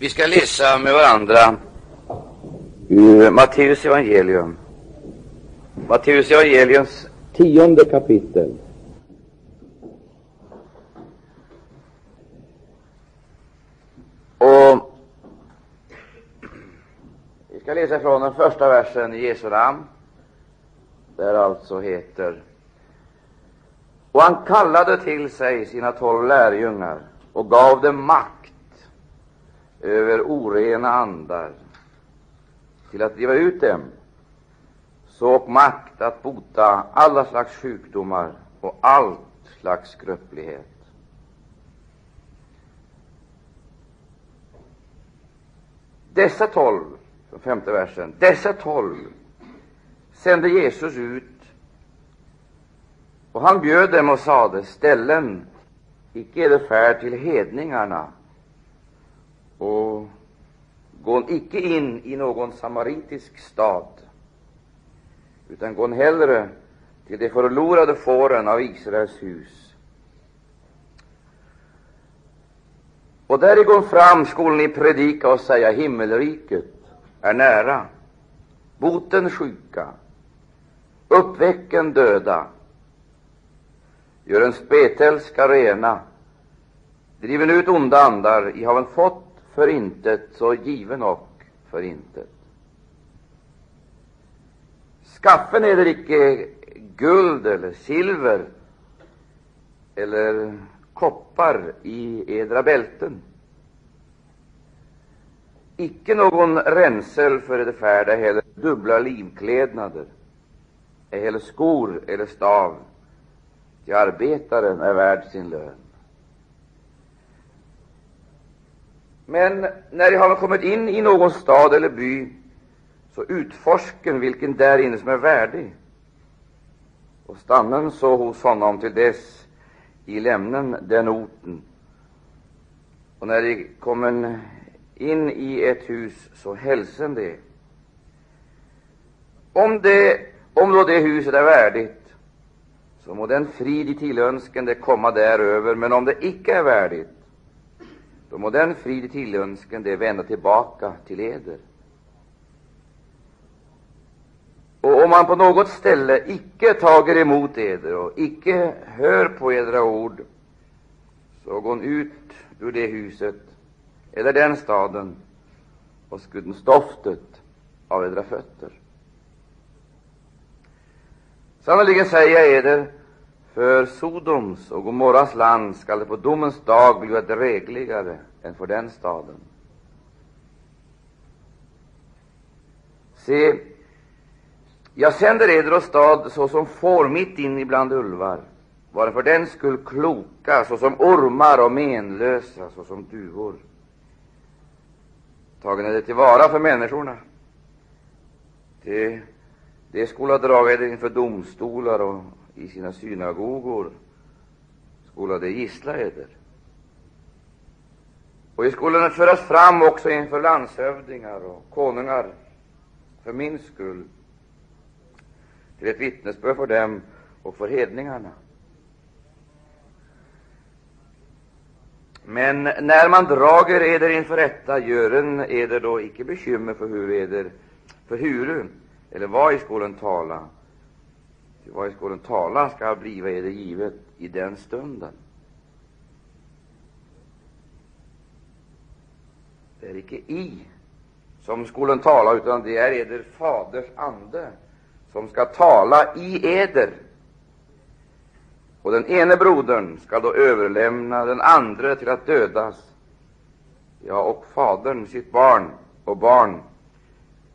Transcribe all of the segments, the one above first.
Vi ska läsa med varandra ur Matteus evangelium. Matteus evangeliums tionde kapitel. Och vi ska läsa från den första versen i Jesu namn, där alltså heter Och han kallade till sig sina tolv lärjungar och gav dem makt över orena andar till att driva ut dem, så och makt att bota alla slags sjukdomar och allt slags skröplighet. Dessa tolv, från femte versen, dessa tolv sände Jesus ut, och han bjöd dem och sade, ställen icke är det färd till hedningarna och gå icke in i någon samaritisk stad, utan gå hellre till de förlorade fåren av Israels hus. Och därifrån fram skulle ni predika och säga himmelriket är nära. Boten sjuka, uppväcken döda, gör en spetälska rena, driven ut onda andar, i haven fått för intet, så given och för intet. Skaffen eder icke guld eller silver eller koppar i edra bälten, icke någon ränsel för det färda heller dubbla livklädnader, ej heller skor eller stav, ty arbetaren är värd sin lön. Men när de har kommit in i någon stad eller by, så utforsken vilken där inne som är värdig, och stannen så hos honom till dess i lämnen den orten. Och när de kommer in i ett hus, så hälsen det. Om, det, om då det huset är värdigt, så må den frid i tillönskande komma däröver, men om det icke är värdigt, då må den frid tillönskande vända tillbaka till eder. Och om man på något ställe icke tager emot eder och icke hör på edra ord, så gå ut ur det huset eller den staden och skudden stoftet av edra fötter. Sannerligen säger jag eder, för Sodoms och Gomorras land skall det på domens dag bli drägligare än för den staden. Se, jag sänder eder och stad såsom får mitt in ibland ulvar, vare för den skull kloka såsom ormar och menlösa såsom duvor. Tagen är det tillvara för människorna. Det, det skola draga eder inför domstolar och i sina synagogor skola de gissla eder. Och de skolan föras fram också inför landshövdingar och konungar för min skull, till ett vittnesbörd för dem och för hedningarna. Men när man drager eder inför rätta, gören eder då icke bekymmer för hur eder, för huru, eller vad i skolan tala, till vad i skolan tala skall bliva eder givet i den stunden. Det är icke i som skolan tala, utan det är eder faders ande som skall tala i eder. Och den ene brodern skall då överlämna den andra till att dödas. Ja, och fadern sitt barn, och barn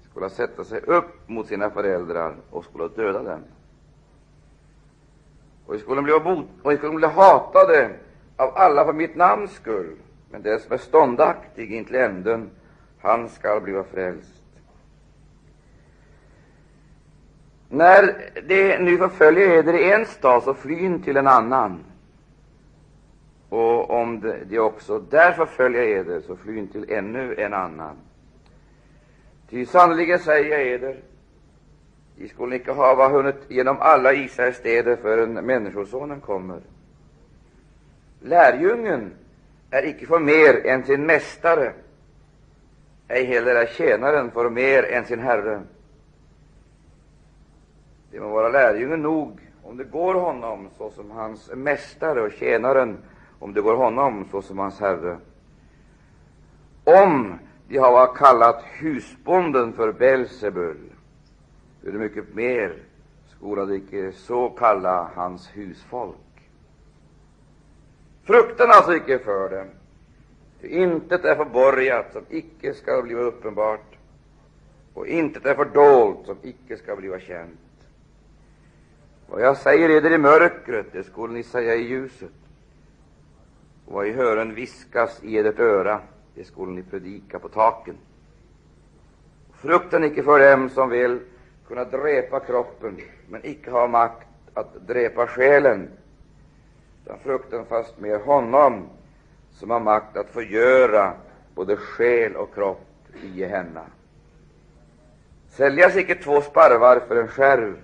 skulle sätta sig upp mot sina föräldrar och skulle döda dem. Och vi skulle bli, och vi skulle bli hatade av alla för mitt namns skull, men den som är ståndaktig intill änden, han skall bliva frälst. När de nu förföljer eder i en stad, så flyn till en annan. Och om de också där förföljer eder, så flyn till ännu en annan. Ty sannerligen säger jag eder, de skulle icke hava hunnit genom alla Israels städer förrän Människosonen kommer. Lärjungen är icke för mer än sin mästare, ej heller är tjänaren för mer än sin herre. Det må vara lärjungen nog om det går honom såsom hans mästare och tjänaren om det går honom såsom hans herre. Om de har kallat husbonden för Belsebul, hur mycket mer skola de icke så kalla hans husfolk. Frukten alltså icke för dem. Ty intet är förborgat som icke skall bliva uppenbart, och intet är fördolt som icke skall bliva känt. Vad jag säger eder i mörkret, det skulle ni säga i ljuset. Och vad i hören viskas i edert öra, det skulle ni predika på taken. Frukten icke för dem som vill kunna dräpa kroppen, men icke ha makt att dräpa själen, utan frukten fastmer honom som har makt att förgöra både själ och kropp i Gehenna. Säljas icke två sparvar för en skärv,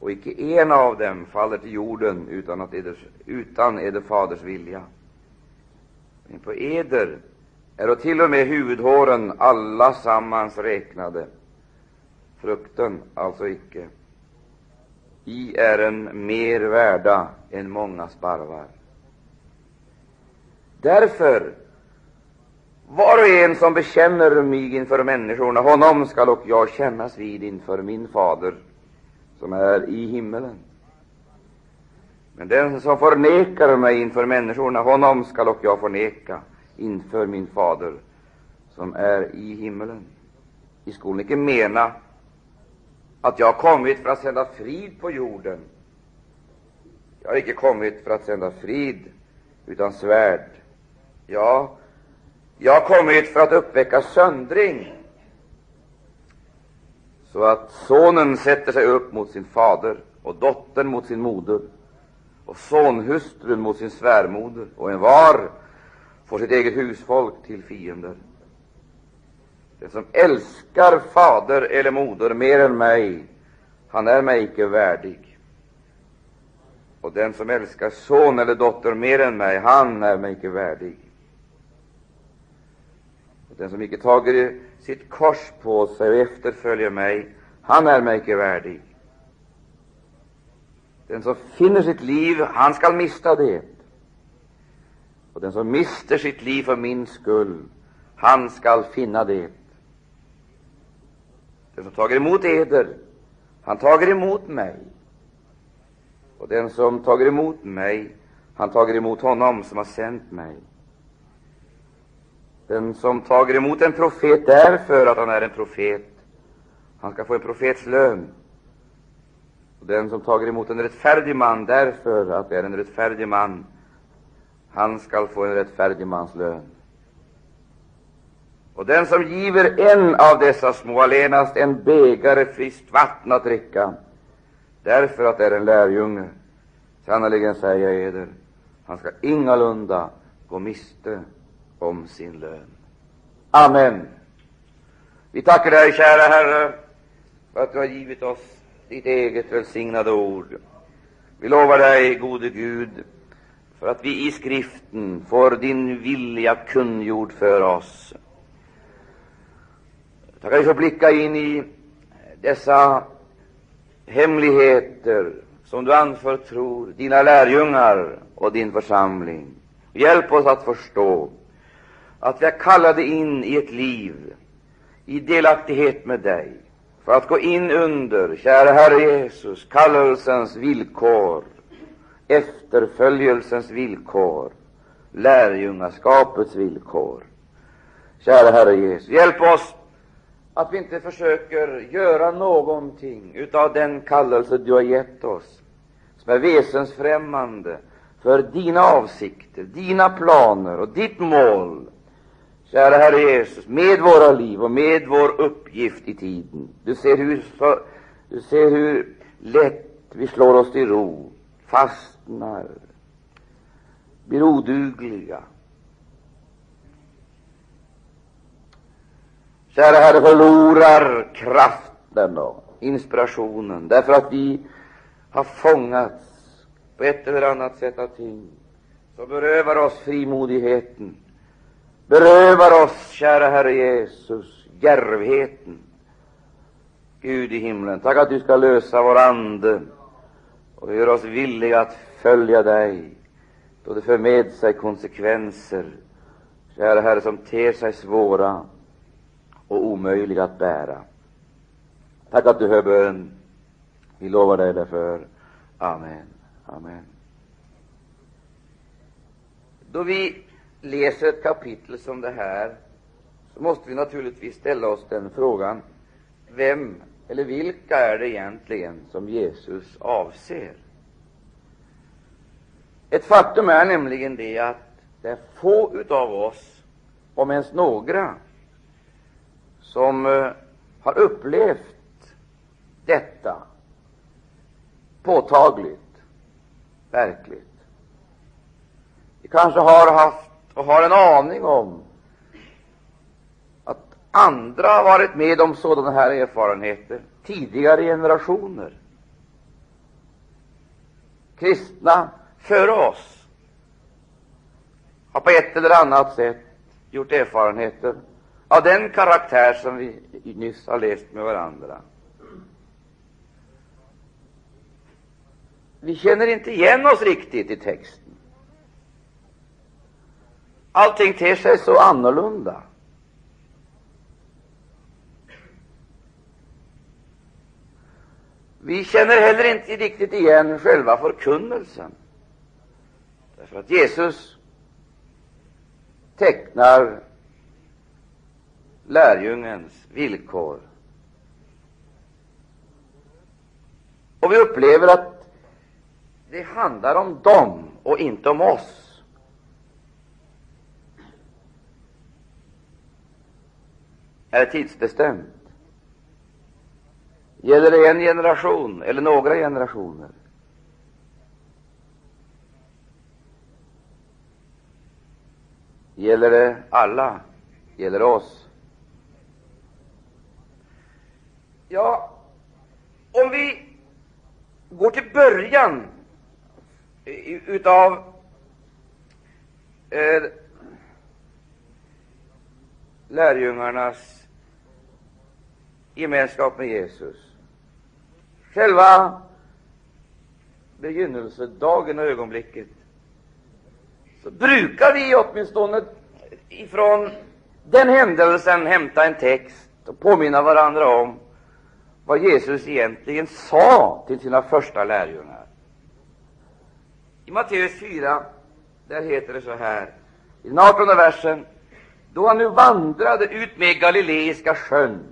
och icke en av dem faller till jorden utan, att eders, utan eder faders vilja. Men på eder är och till och med huvudhåren alla sammans räknade. Frukten alltså icke. I är en mer värda än många sparvar. Därför, var och en som bekänner mig inför människorna, honom skall och jag kännas vid inför min fader som är i himmelen. Men den som förnekar mig inför människorna, honom skall och jag förneka inför min fader som är i himmelen. I skolan icke mena att jag har kommit för att sända frid på jorden. Jag har icke kommit för att sända frid, utan svärd. Ja, jag har kommit för att uppväcka söndring, så att sonen sätter sig upp mot sin fader och dottern mot sin moder och sonhustrun mot sin svärmoder och en var får sitt eget husfolk till fiender. Den som älskar fader eller moder mer än mig, han är mig icke värdig. Och den som älskar son eller dotter mer än mig, han är mig icke värdig. Och den som icke tager sitt kors på sig och efterföljer mig, han är mig icke värdig. Den som finner sitt liv, han skall mista det. Och den som mister sitt liv för min skull, han skall finna det. Den som tager emot eder, han tager emot mig. Och den som tager emot mig, han tager emot honom som har sänt mig. Den som tager emot en profet därför att han är en profet, han ska få en profets lön. Och den som tager emot en rättfärdig man därför att det är en rättfärdig man, han skall få en rättfärdig mans lön. Och den som giver en av dessa små allenast en bägare friskt vatten att dricka, därför att det är en lärjunge, sannerligen säger jag eder, han skall ingalunda gå miste om sin lön. Amen. Vi tackar dig, kära Herre, för att du har givit oss ditt eget välsignade ord. Vi lovar dig, gode Gud, för att vi i skriften får din vilja kungjord för oss. Tackar dig blicka in i dessa hemligheter som du anförtror dina lärjungar och din församling. Hjälp oss att förstå att vi är kallade in i ett liv i delaktighet med dig, för att gå in under, kära Herre Jesus, kallelsens villkor, efterföljelsens villkor, lärjungaskapets villkor. Kära Herre Jesus, hjälp oss att vi inte försöker göra någonting utav den kallelse du har gett oss, som är väsensfrämmande för dina avsikter, dina planer och ditt mål Kära Herre Jesus, med våra liv och med vår uppgift i tiden. Du ser hur, du ser hur lätt vi slår oss till ro, fastnar, blir odugliga. Kära Herre, förlorar kraften och inspirationen därför att vi har fångats på ett eller annat sätt av ting som berövar oss frimodigheten berövar oss, kära Herre Jesus, djärvheten. Gud i himlen, tack att du ska lösa vår ande och göra oss villiga att följa dig, då det för med sig konsekvenser, kära Herre, som ter sig svåra och omöjliga att bära. Tack att du hör bön. Vi lovar dig därför. Amen. Amen. Då vi läser ett kapitel som det här så måste vi naturligtvis ställa oss den frågan vem eller vilka är det egentligen som Jesus avser? Ett faktum är nämligen det att det är få utav oss, om ens några, som eh, har upplevt detta påtagligt, verkligt. Vi kanske har haft och har en aning om att andra har varit med om sådana här erfarenheter tidigare generationer. Kristna före oss har på ett eller annat sätt gjort erfarenheter av den karaktär som vi nyss har läst med varandra. Vi känner inte igen oss riktigt i texten. Allting ter sig så annorlunda. Vi känner heller inte riktigt igen själva förkunnelsen, därför att Jesus tecknar lärjungens villkor. Och vi upplever att det handlar om dem och inte om oss. är tidsbestämt. Gäller det en generation eller några generationer? Gäller det alla? Gäller det oss? Ja, om vi går till början eh, utav eh, lärjungarnas gemenskap med Jesus. Själva begynnelsedagen och ögonblicket så brukar vi åtminstone ifrån den händelsen hämta en text och påminna varandra om vad Jesus egentligen sa till sina första lärjungar. I Matteus 4, där heter det så här, i den 18 versen, då han nu vandrade ut med Galileiska sjön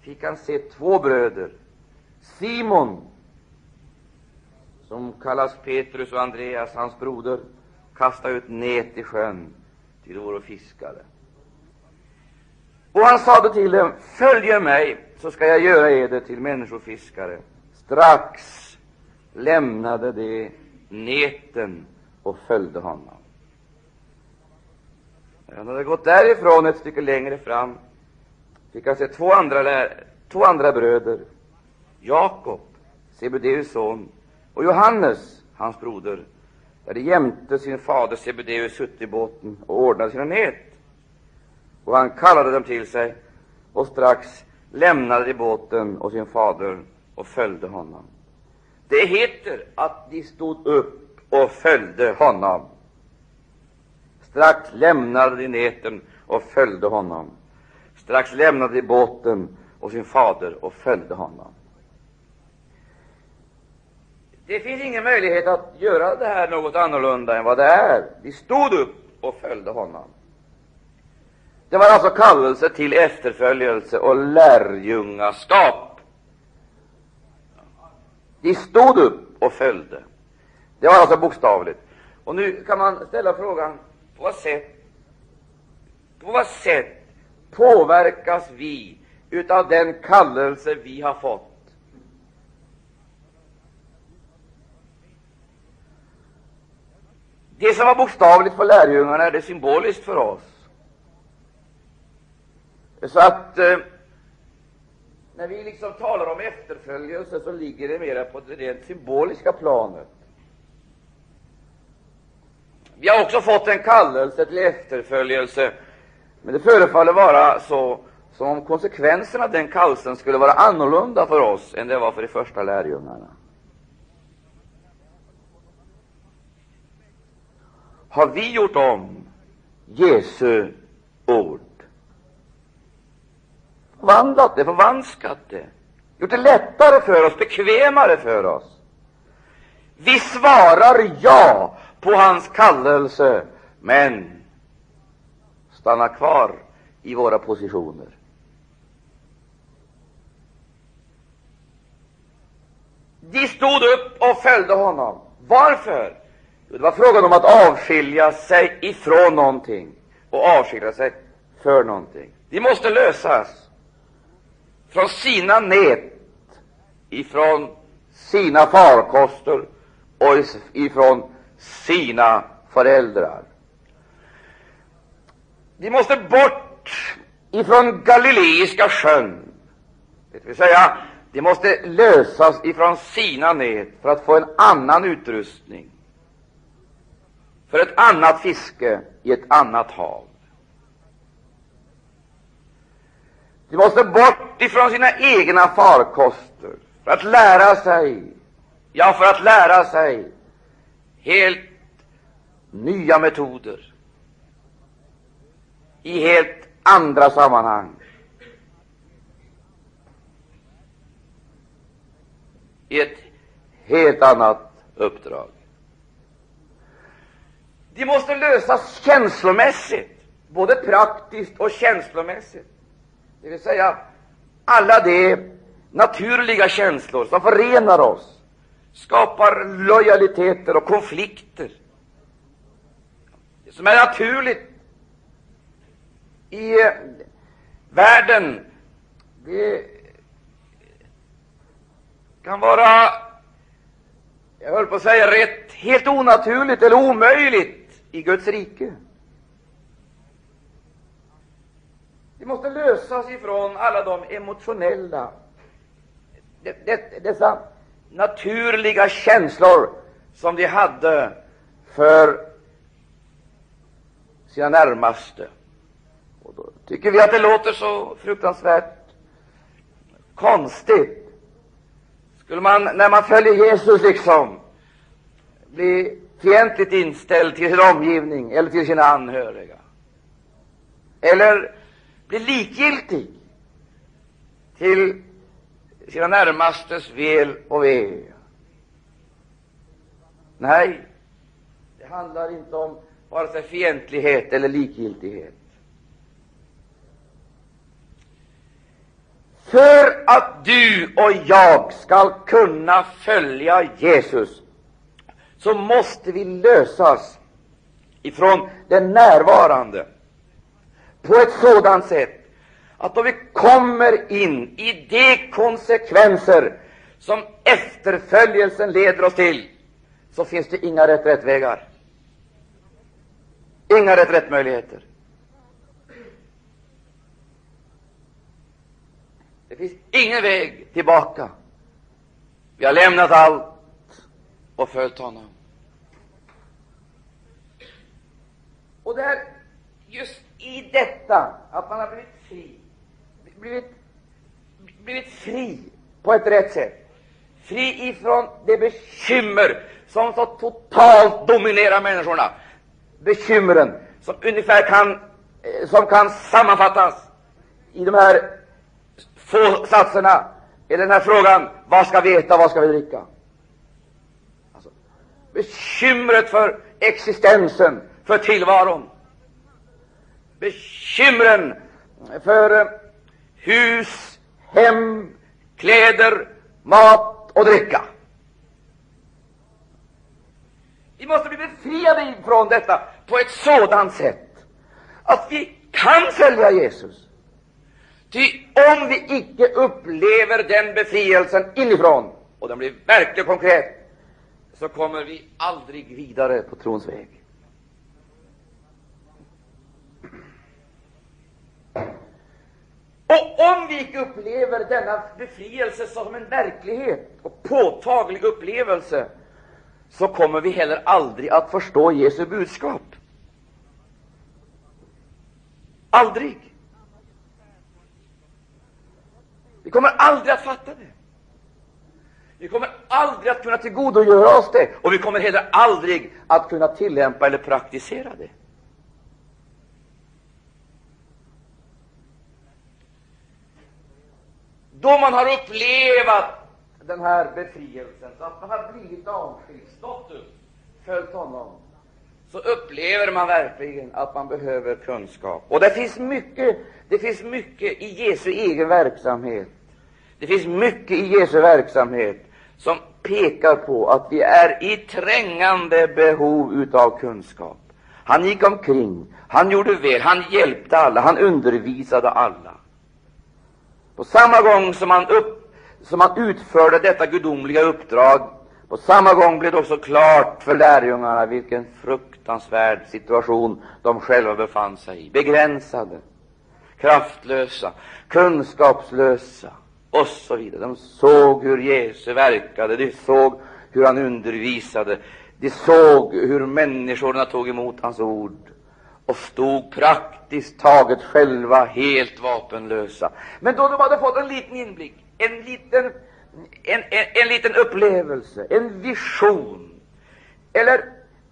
fick han se två bröder, Simon, som kallas Petrus och Andreas, hans broder, kasta ut nät i sjön, till våra fiskare. Och han sade till dem, följ mig, så skall jag göra eder till människofiskare. Strax lämnade de näten och följde honom. När han hade gått därifrån ett stycke längre fram fick han se två andra, två andra bröder, Jakob, Sebedeus son, och Johannes, hans broder, där de jämte sin fader Sebedeus suttit i båten och ordnade sina nät. Och han kallade dem till sig, och strax lämnade de båten och sin fader och följde honom. Det heter att de stod upp och följde honom. Strax lämnade de näten och följde honom. Strax lämnade de båten och sin fader och följde honom. Det finns ingen möjlighet att göra det här något annorlunda än vad det är. De stod upp och följde honom. Det var alltså kallelse till efterföljelse och lärjungaskap. De stod upp och följde. Det var alltså bokstavligt. Och nu kan man ställa frågan, på vad sätt, på vad sätt påverkas vi utav den kallelse vi har fått? Det som var bokstavligt för lärjungarna är det symboliskt för oss. Så att eh, när vi liksom talar om efterföljelse så ligger det mera på det rent symboliska planet. Vi har också fått en kallelse till efterföljelse, men det förefaller vara så som om konsekvenserna av den kallelsen skulle vara annorlunda för oss än det var för de första lärjungarna. Har vi gjort om Jesu ord? Omvandlat det, förvanskat det, gjort det lättare för oss, bekvämare för oss? Vi svarar ja på hans kallelse, men stannar kvar i våra positioner. De stod upp och följde honom. Varför? Jo, det var frågan om att avskilja sig ifrån någonting och avskilja sig för någonting. De måste lösas från sina nät, ifrån sina farkoster och ifrån sina föräldrar. De måste bort ifrån Galileiska sjön, det vill säga de måste lösas ifrån sina nät för att få en annan utrustning, för ett annat fiske i ett annat hav. De måste bort ifrån sina egna farkoster för att lära sig, ja, för att lära sig helt nya metoder i helt andra sammanhang. I ett helt annat uppdrag. De måste lösas känslomässigt, både praktiskt och känslomässigt. Det vill säga alla de naturliga känslor som förenar oss, skapar lojaliteter och konflikter. Det som är naturligt i eh, världen, det kan vara, jag höll på att säga rätt, helt onaturligt eller omöjligt i Guds rike. Vi måste lösas ifrån alla de emotionella, dessa naturliga känslor som de hade för sina närmaste. Och då tycker vi att det låter så fruktansvärt konstigt. Skulle man, när man följer Jesus, liksom bli fientligt inställd till sin omgivning eller till sina anhöriga? Eller blir likgiltig till sina närmastes väl och ve? Nej, det handlar inte om vare sig fientlighet eller likgiltighet. För att du och jag skall kunna följa Jesus så måste vi lösas ifrån det närvarande på ett sådant sätt att då vi kommer in i de konsekvenser som efterföljelsen leder oss till, så finns det inga reträttvägar, inga reträttmöjligheter. Det finns ingen väg tillbaka. Vi har lämnat allt och följt honom. Och det är just i detta att man har blivit fri, blivit, blivit fri på ett rätt sätt, fri ifrån det bekymmer som så totalt dominerar människorna, bekymren som ungefär kan, eh, som kan sammanfattas i de här få satserna i den här frågan. Vad ska vi äta, vad ska vi dricka? Alltså, bekymret för existensen, för tillvaron. Bekymren för eh, hus, hem, kläder, mat och dricka. Vi måste bli befriade från detta på ett sådant sätt att vi kan följa Jesus. Ty om vi icke upplever den befrielsen inifrån, och den blir verkligt konkret, så kommer vi aldrig vidare på trons väg. Och om vi icke upplever denna befrielse som en verklighet och påtaglig upplevelse, så kommer vi heller aldrig att förstå Jesu budskap. Aldrig. Vi kommer aldrig att fatta det. Vi kommer aldrig att kunna tillgodogöra oss det, och vi kommer heller aldrig att kunna tillämpa eller praktisera det. Då man har upplevt den här befrielsen, så att man har blivit avskild, följt honom, så upplever man verkligen att man behöver kunskap. Och det finns mycket, det finns mycket i Jesu egen verksamhet. Det finns mycket i Jesu verksamhet som pekar på att vi är i trängande behov utav kunskap. Han gick omkring, han gjorde väl, han hjälpte alla, han undervisade alla. På samma gång som han, upp, som han utförde detta gudomliga uppdrag, på samma gång blev det också klart för lärjungarna vilken fruktansvärd situation de själva befann sig i. Begränsade, kraftlösa, kunskapslösa och så vidare. De såg hur Jesus verkade, de såg hur han undervisade, de såg hur människorna tog emot hans ord och stod praktiskt taget själva helt vapenlösa. Men då de hade fått en liten inblick, en liten, en, en, en liten upplevelse, en vision, eller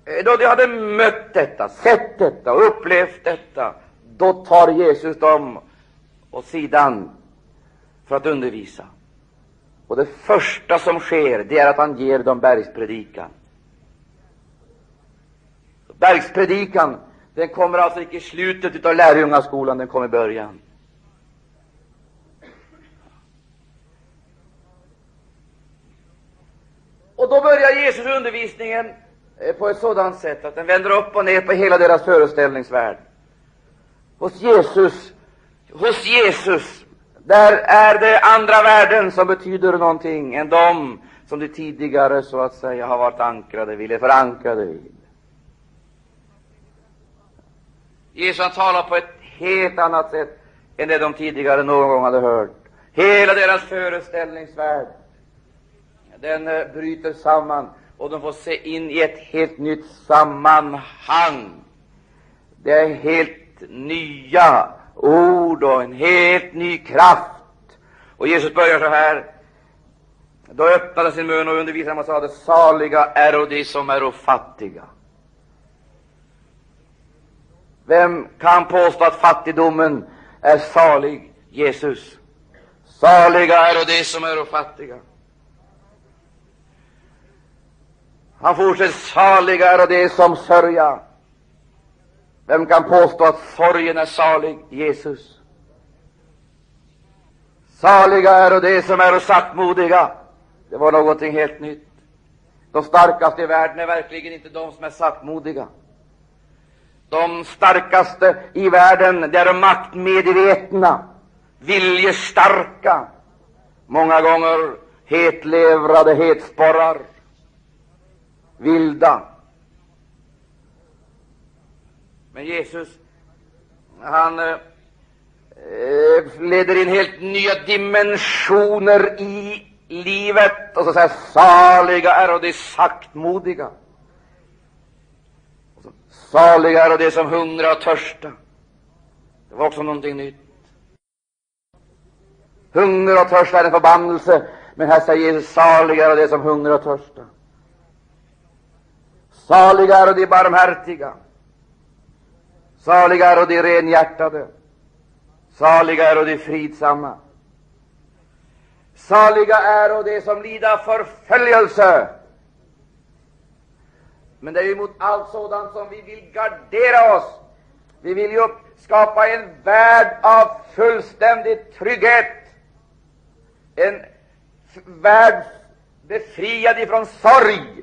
eh, då de hade mött detta, sett detta och upplevt detta, då tar Jesus dem åt sidan för att undervisa. Och det första som sker, det är att han ger dem bergspredikan. Bergspredikan den kommer alltså inte i slutet av lärjungaskolan, den kommer i början. Och då börjar Jesus undervisningen eh, på ett sådant sätt att den vänder upp och ner på hela deras föreställningsvärld. Hos Jesus, hos Jesus, där är det andra värden som betyder någonting än de som de tidigare så att säga har varit ankrade vid, eller förankrade vid. Jesus talar på ett helt annat sätt än det de tidigare någon gång hade hört. Hela deras föreställningsvärld den eh, bryter samman och de får se in i ett helt nytt sammanhang. Det är helt nya ord och en helt ny kraft. Och Jesus börjar så här. Då öppnade sin mun och undervisade och sade, saliga är de som är fattiga. Vem kan påstå att fattigdomen är salig? Jesus. Saliga är de som är fattiga. Han fortsätter, saliga är de som sörja. Vem kan påstå att sorgen är salig? Jesus. Saliga är de som är saktmodiga. Det var någonting helt nytt. De starkaste i världen är verkligen inte de som är saktmodiga. De starkaste i världen, det är maktmedvetna, viljestarka, många gånger hetlevrade hetsporrar, vilda. Men Jesus, han eh, leder in helt nya dimensioner i livet, och så säger saliga är de saktmodiga. Saliga är de som hungrar och törstar. Det var också någonting nytt. Hunger och törst är en förbannelse, men här säger Jesus saliga är de som hungrar och törstar. Saliga är de barmhärtiga. Saliga är de renhjärtade. Saliga är de fridsamma. Saliga är de som lider förföljelse men det är ju mot allt sådant som vi vill gardera oss. Vi vill ju skapa en värld av fullständig trygghet, en värld befriad ifrån sorg,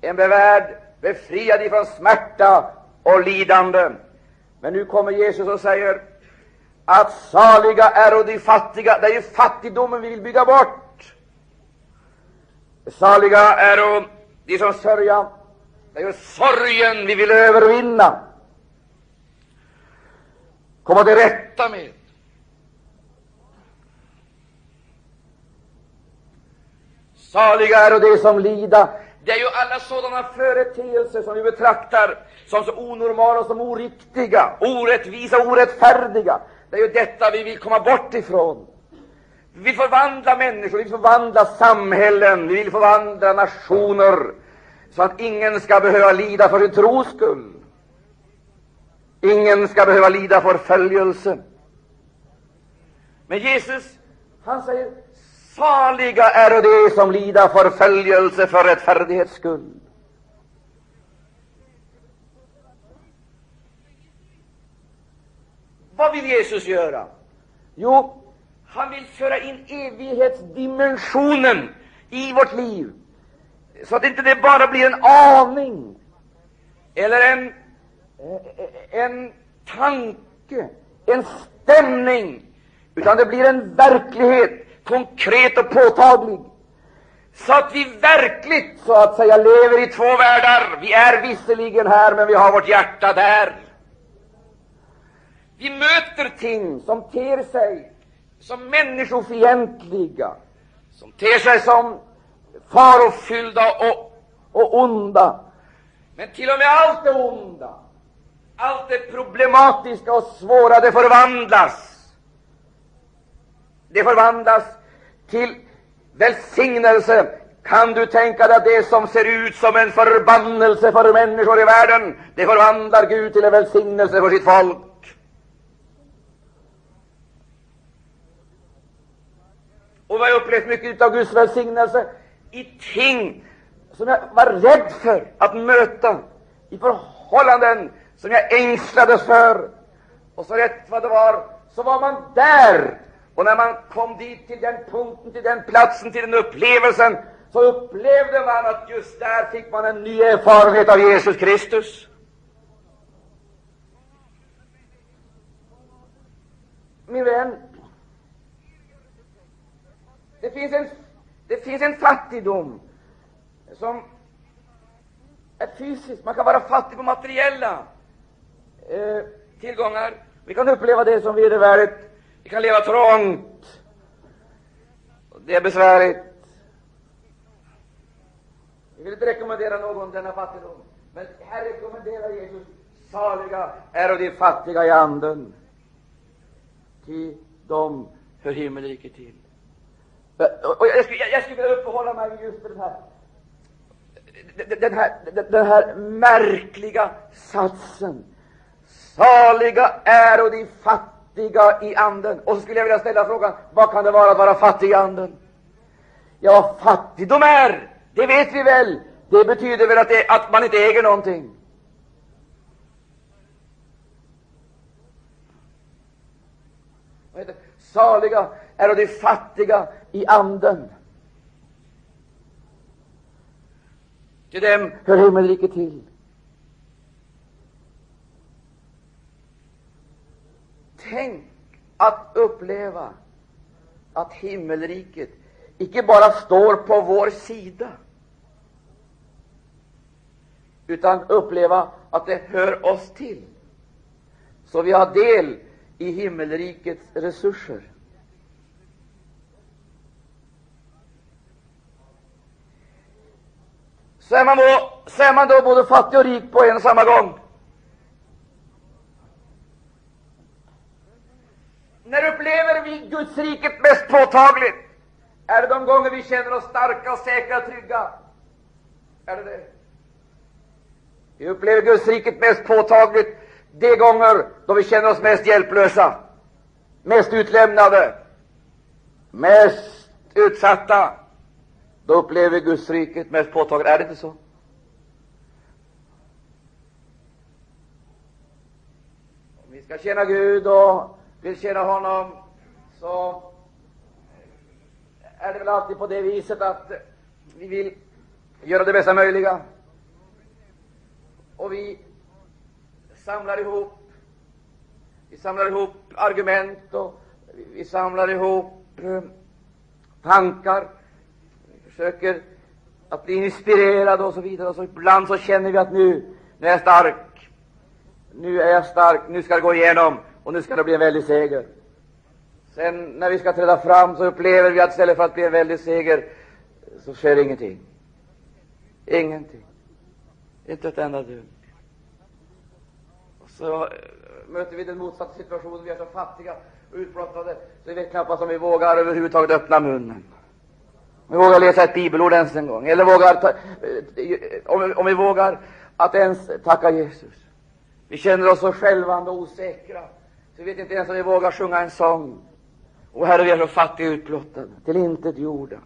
en värld befriad ifrån smärta och lidande. Men nu kommer Jesus och säger att saliga är de fattiga. Det är ju fattigdomen vi vill bygga bort. Saliga är de som sörja, det är ju sorgen vi vill övervinna, komma till rätta med. Saliga är de som lida Det är ju alla sådana företeelser som vi betraktar som så onormala som oriktiga, orättvisa, orättfärdiga. Det är ju detta vi vill komma bort ifrån. Vi vill förvandla människor, vi vill förvandla samhällen, vi vill förvandla nationer, så att ingen ska behöva lida för sin tros skull. Ingen ska behöva lida förföljelse. Men Jesus, han säger Saliga är de som lida förföljelse för rättfärdighets skull. Vad vill Jesus göra? Jo, han vill föra in evighetsdimensionen i vårt liv, så att inte det bara blir en aning. Eller en, eh, en tanke, en stämning, utan det blir en verklighet. Konkret och påtaglig, så att vi verkligt så att säga lever i två världar. Vi är visserligen här, men vi har vårt hjärta där. Vi möter ting som ter sig som människofientliga, som ter sig som farofyllda och, och onda. Men till och med allt det onda, allt det problematiska och svåra, det förvandlas. Det förvandlas till välsignelse. Kan du tänka dig att det som ser ut som en förbannelse för människor i världen, det förvandlar Gud till en välsignelse för sitt folk? Och vi har upplevt mycket av Guds välsignelse i ting som jag var rädd för att möta, i förhållanden som jag ängslades för. Och så rätt vad det var, så var man där och när man kom dit, till den punkten, till den platsen, till den upplevelsen, så upplevde man att just där fick man en ny erfarenhet av Jesus Kristus. Min vän, det finns en, det finns en fattigdom som är fysisk. Man kan vara fattig på materiella eh, tillgångar. Vi kan uppleva det som vedervärdigt vi kan leva trångt. Det är besvärligt. Jag vill inte rekommendera någon denna fattigdom, men här rekommenderar Jesus saliga är de fattiga i anden, ty de hör himmelriket till. Och jag skulle, jag skulle vilja uppehålla mig just den här, den här, den här märkliga satsen. Saliga är de fattiga fattiga i anden. Och så skulle jag vilja ställa frågan, vad kan det vara att vara fattig i anden? Ja, vad fattigdom är, det vet vi väl. Det betyder väl att, det, att man inte äger någonting. Saliga är de fattiga i anden. Till dem hör himmelriket till. Tänk att uppleva att himmelriket icke bara står på vår sida, utan uppleva att det hör oss till, så vi har del i himmelrikets resurser. Så är man då, så är man då både fattig och rik på en och samma gång. När upplever vi Guds riket mest påtagligt? Är det de gånger vi känner oss starka säkra och trygga? Är det det? Vi upplever Guds riket mest påtagligt de gånger då vi känner oss mest hjälplösa, mest utlämnade, mest utsatta. Då upplever vi Guds riket mest påtagligt. Är det inte så? Om vi ska tjäna Gud och vill tjäna honom, så är det väl alltid på det viset att vi vill göra det bästa möjliga. Och vi samlar ihop vi samlar ihop argument och vi samlar ihop eh, tankar. Försöker att bli inspirerade och så vidare. Och så ibland så känner vi att nu, nu är jag stark. Nu är jag stark. Nu ska det gå igenom och nu ska det bli en väldig seger. Sen när vi ska träda fram så upplever vi att istället för att bli en väldig seger så sker ingenting. Ingenting. Inte ett enda dugg. Och så eh, möter vi den motsatta situationen. Vi är så fattiga och utblottade så vi vet knappast om vi vågar överhuvudtaget öppna munnen. Om vi vågar läsa ett bibelord ens en gång, eller vågar ta, eh, om, vi, om vi vågar att ens tacka Jesus. Vi känner oss så självande och osäkra, så vi vet inte ens om vi vågar sjunga en sång. Och Herre, vi är så fattiga och utblottade, till intet gjorda.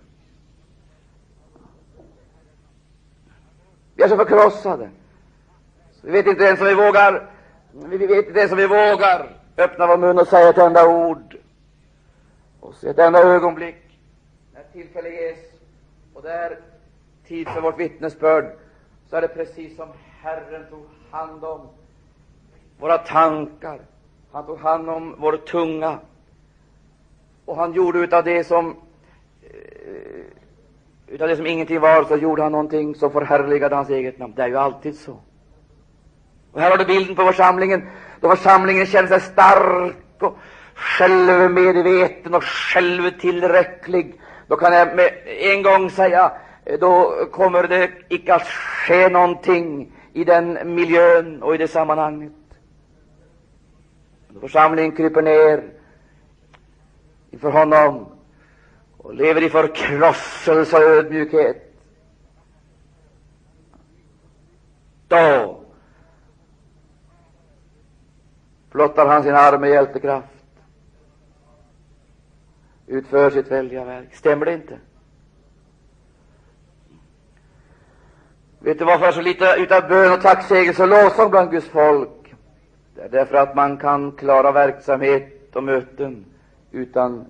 Vi är så förkrossade. Så vi vet inte ens om vi vågar, vi vet inte ens om vi vågar öppna vår mun och säga ett enda ord. Och se ett enda ögonblick, tillfälle ges, och det är tid för vårt vittnesbörd, så är det precis som Herren tog hand om våra tankar. Han tog hand om vår tunga. Och han gjorde utav det som eh, utav det som ingenting var, så gjorde han någonting som förhärligade hans eget namn. Det är ju alltid så. Och här har du bilden på församlingen, då församlingen känner sig stark och självmedveten och självtillräcklig. Då kan jag med en gång säga, eh, då kommer det icke att ske någonting i den miljön och i det sammanhanget. Då församlingen kryper ner inför honom och lever i förkrosselse och ödmjukhet. Då flottar han sin arm med hjältekraft, utför sitt väldiga verk. Stämmer det inte? Vet du varför så lite utav bön och tacksägelse och lovsång bland Guds folk? Det är därför att man kan klara verksamhet och möten utan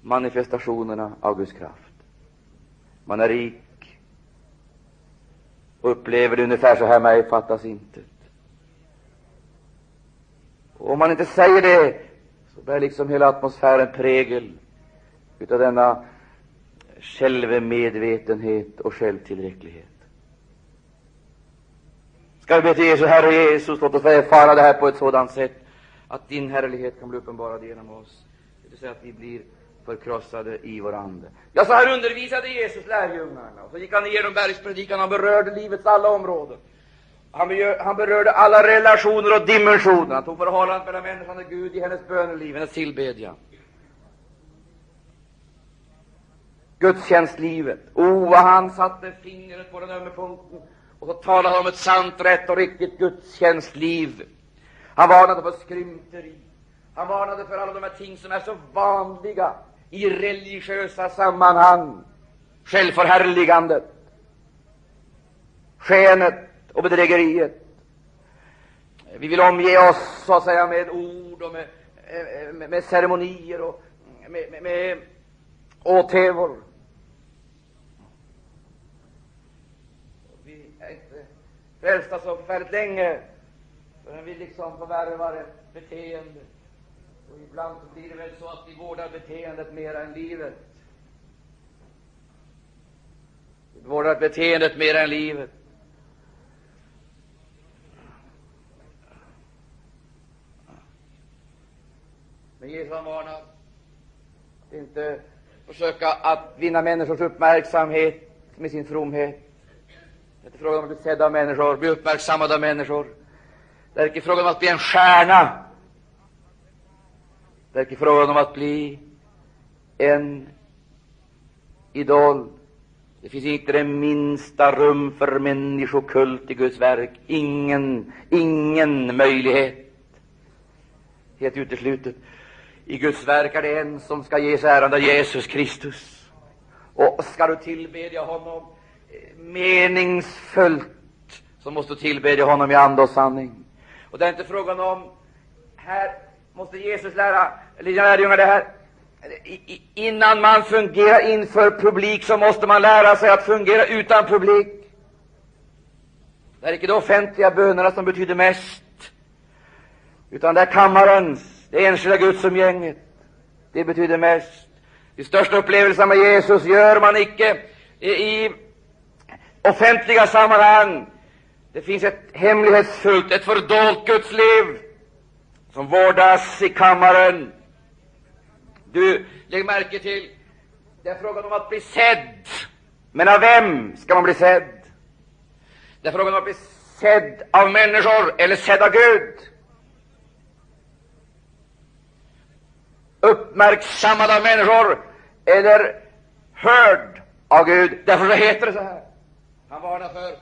manifestationerna av Guds kraft. Man är rik och upplever det ungefär så här, mig fattas intet. Och om man inte säger det, bär liksom hela atmosfären prägel utav denna självmedvetenhet och självtillräcklighet. Ska vi be till Jesus, Herre Jesus, låt oss erfara det här på ett sådant sätt att din härlighet kan bli uppenbarad genom oss. Det vill säga att vi blir förkrossade i vår ande. Ja, så här undervisade Jesus lärjungarna. Och så gick han igenom bergspredikan. Han berörde livets alla områden. Han, berörde alla relationer och dimensioner. Han tog förhållandet mellan människan och Gud i hennes böneliv, hennes tillbedjan. Gudstjänstlivet. Oh, vad han satte fingret på den ömme punkten och så talade han om ett sant, rätt och riktigt gudstjänstliv. Han varnade för skrymteri. Han varnade för alla de här ting som är så vanliga i religiösa sammanhang. Självförhärligandet, skenet och bedrägeriet. Vi vill omge oss så att säga med ord och med, eh, med, med ceremonier och med, med, med åthävor. Vi är inte frälsta så förfärligt länge förrän vi liksom förvärvar ett beteende och ibland så blir det väl så att vi vårdar beteendet mera än livet. Vi vårdar beteendet mera än livet. Men Jesus varnar att inte försöka att vinna människors uppmärksamhet med sin fromhet. Det är inte fråga om att bli sedd av människor, bli uppmärksammad av människor. Det är inte fråga om att bli en stjärna. Det är inte frågan om att bli en idol. Det finns inte det minsta rum för människokult i Guds verk. Ingen, ingen möjlighet. Helt uteslutet. I Guds verk är det en som ska ges äran, av Jesus Kristus. Och ska du tillbedja honom eh, meningsfullt, så måste du tillbedja honom i ande och sanning. Och det är inte frågan om här måste Jesus lära lärjungar det här. Innan man fungerar inför publik så måste man lära sig att fungera utan publik. Det är icke de offentliga bönerna som betyder mest, utan det är kammarens, det enskilda gudsumgänget. Det betyder mest. De största upplevelserna med Jesus gör man icke i offentliga sammanhang. Det finns ett hemlighetsfullt, ett fördolt Gudsliv som vårdas i kammaren. Du, lägg märke till, det är frågan om att bli sedd. Men av vem ska man bli sedd? Det är frågan om att bli sedd av människor eller sedd av Gud. Uppmärksammad av människor eller hörd av Gud. Därför heter det så här. Han varnar för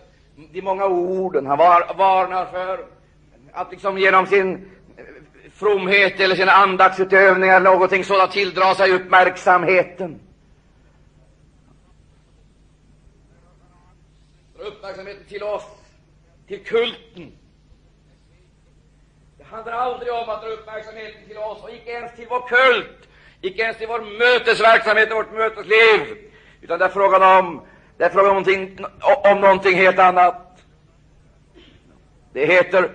de många orden. Han var, varnar för att liksom genom sin fromhet eller sina andaktsutövningar eller någonting sådant tilldra sig uppmärksamheten. Uppmärksamheten till oss, till kulten. Det handlar aldrig om att dra uppmärksamheten till oss, och icke ens till vår kult, icke ens till vår mötesverksamhet och vårt mötesliv, utan det är frågan om, det är frågan om någonting, om någonting helt annat. Det heter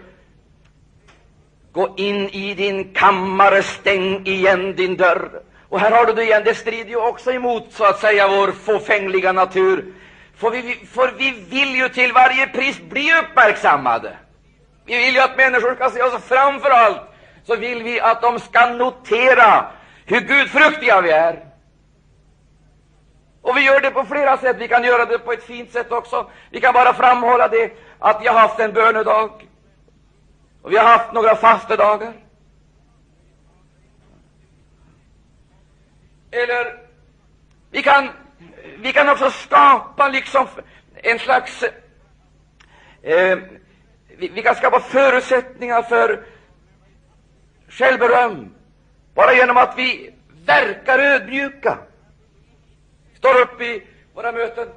Gå in i din kammare, stäng igen din dörr. Och här har du det igen, det strider ju också emot så att säga vår fåfängliga natur. För vi, för vi vill ju till varje pris bli uppmärksammade. Vi vill ju att människor ska se oss. Framför allt så vill vi att de ska notera hur gudfruktiga vi är. Och vi gör det på flera sätt. Vi kan göra det på ett fint sätt också. Vi kan bara framhålla det att vi har haft en bönedag. Och vi har haft några fastedagar. Eller vi kan, vi kan också skapa liksom en slags eh, vi, vi kan skapa förutsättningar för självberöm bara genom att vi verkar ödmjuka. Står upp i våra möten.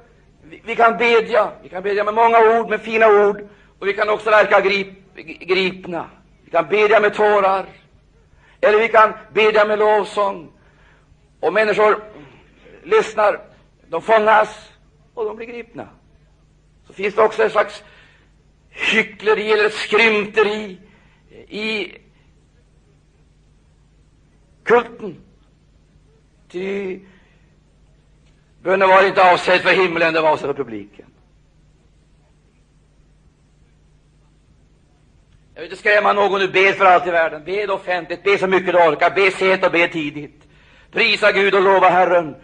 Vi, vi kan bedja. Vi kan bedja med många ord, med fina ord. Och vi kan också verka grip, gripna. Vi kan bedja med tårar, eller vi kan bedja med lovsång. Och människor lyssnar, de fångas och de blir gripna. Så finns det också ett slags hyckleri eller skrymteri i kulten. Ty bönen var inte avsedd för himlen, den var avsedd för publiken. Jag vill inte skrämma någon nu. Be för allt i världen. Be offentligt. Be så mycket du orkar. Be sent och be tidigt. Prisa Gud och lova Herren.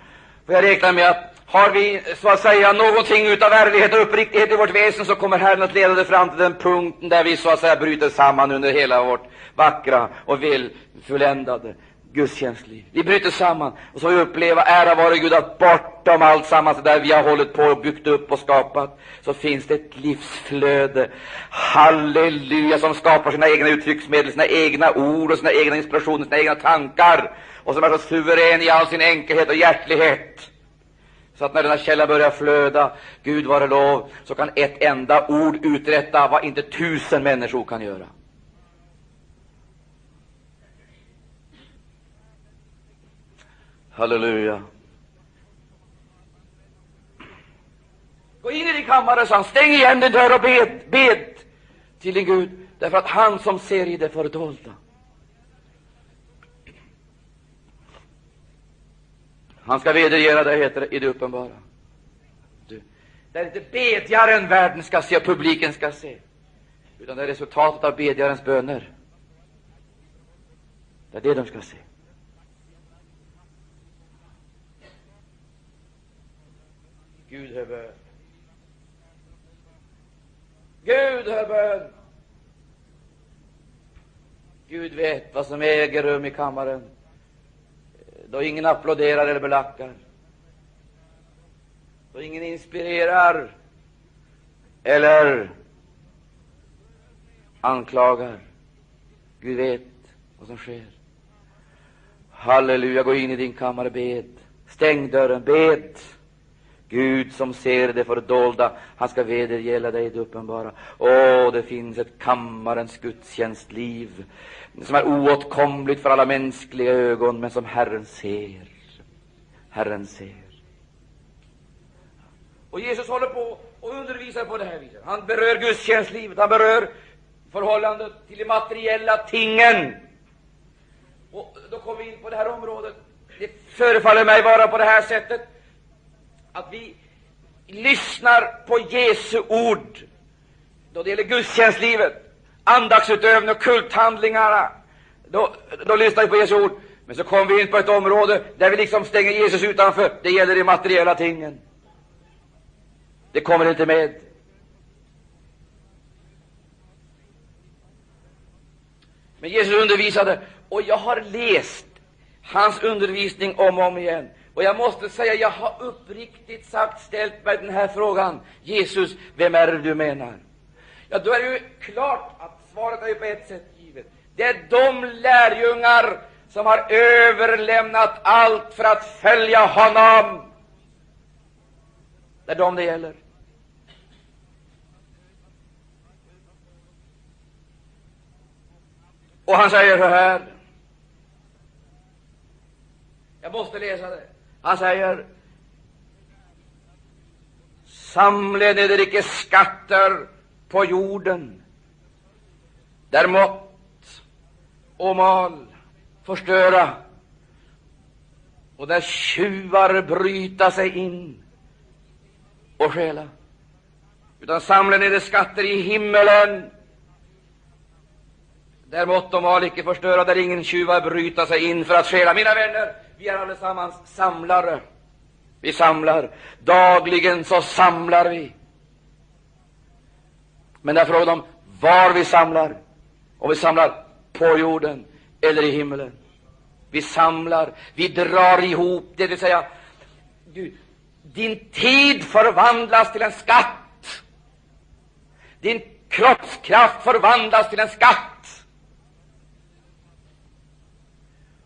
För jag räknar med att har vi så att säga någonting utav ärlighet och uppriktighet i vårt väsen så kommer Herren att leda det fram till den punkten där vi så att säga bryter samman under hela vårt vackra och väl fulländade gudstjänstliv. Vi bryter samman och så får vi uppleva, ära vare Gud, att bortom allt sammans där vi har hållit på och byggt upp och skapat, så finns det ett livsflöde, halleluja, som skapar sina egna uttrycksmedel, sina egna ord och sina egna inspirationer, sina egna tankar, och som är så suverän i all sin enkelhet och hjärtlighet. Så att när denna källa börjar flöda, Gud vare lov, så kan ett enda ord uträtta vad inte tusen människor kan göra. Halleluja. Gå in i din kammare, sa han, stäng igen din dörr och bed, bed till din Gud, därför att han som ser i det fördolda, han ska vedergöra dig, heter det i det uppenbara. Du, det är inte bedjaren världen ska se och publiken ska se, utan det är resultatet av bedjarens böner. Det är det de ska se. Gud hör bön. Gud hör bön. Gud vet vad som äger rum i kammaren då ingen applåderar eller belackar, då ingen inspirerar eller anklagar. Gud vet vad som sker. Halleluja, gå in i din kammare, bed. Stäng dörren, bed. Gud som ser det fördolda, han ska vedergälla dig det uppenbara. Åh, det finns ett kammarens gudstjänstliv som är oåtkomligt för alla mänskliga ögon, men som Herren ser. Herren ser. Och Jesus håller på och undervisar på det här viset. Han berör gudstjänstlivet, han berör förhållandet till de materiella tingen. Och då kommer vi in på det här området. Det förefaller mig vara på det här sättet att vi lyssnar på Jesu ord då det gäller gudstjänstlivet, andaktsutövningen och kulthandlingarna. Då, då lyssnar vi på Jesu ord. Men så kommer vi in på ett område där vi liksom stänger Jesus utanför. Det gäller de materiella tingen. Det kommer inte med. Men Jesus undervisade, och jag har läst hans undervisning om och om igen. Och jag måste säga, jag har uppriktigt sagt ställt mig den här frågan. Jesus, vem är det du menar? Ja, då är det ju klart att svaret är ju på ett sätt givet. Det är de lärjungar som har överlämnat allt för att följa honom. Det är dem det gäller. Och han säger så här. Jag måste läsa det. Han säger Samla neder icke skatter på jorden, där mått och mal förstöra och där tjuvar bryta sig in och stjäla, utan samla neder skatter i himmelen, där mått och mal icke förstöra, där ingen tjuvar bryta sig in för att stjäla. Mina vänner, vi är allesammans samlare. Vi samlar. Dagligen så samlar vi. Men det är frågan om var vi samlar. Om vi samlar på jorden eller i himlen. Vi samlar, vi drar ihop, det vill säga, du, din tid förvandlas till en skatt. Din kroppskraft förvandlas till en skatt.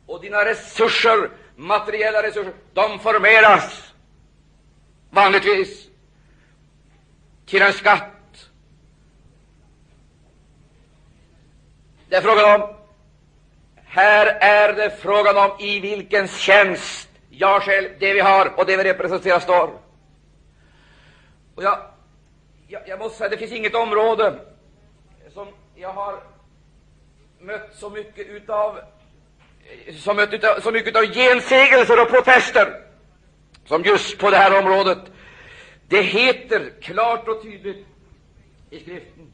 Och dina resurser materiella resurser, de formeras vanligtvis till en skatt. Det är frågan om här är det frågan om i vilken tjänst jag själv, det vi har och det vi representerar, står. Och jag, jag, jag måste säga, det finns inget område som jag har mött så mycket utav som av, så mycket av gensägelser och protester som just på det här området. Det heter klart och tydligt i skriften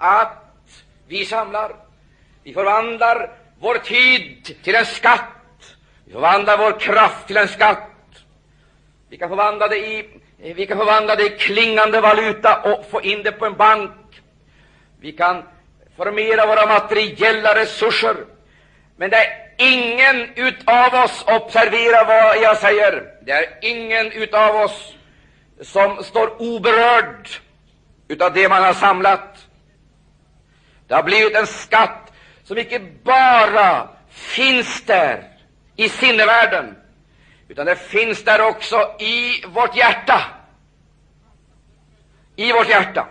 att vi samlar, vi förvandlar vår tid till en skatt, vi förvandlar vår kraft till en skatt. Vi kan förvandla det i, vi kan förvandla det i klingande valuta och få in det på en bank. Vi kan förmera våra materiella resurser. Men det är ingen utav oss, observera vad jag säger, det är ingen utav oss som står oberörd utav det man har samlat. Det har blivit en skatt som icke bara finns där i sinnevärlden, utan det finns där också i vårt hjärta. I vårt hjärta.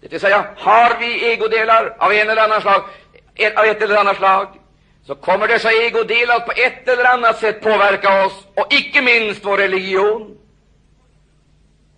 Det vill säga, har vi egodelar av en eller annan slag, av ett eller annat slag, så kommer dessa egodelar på ett eller annat sätt påverka oss, och icke minst vår religion.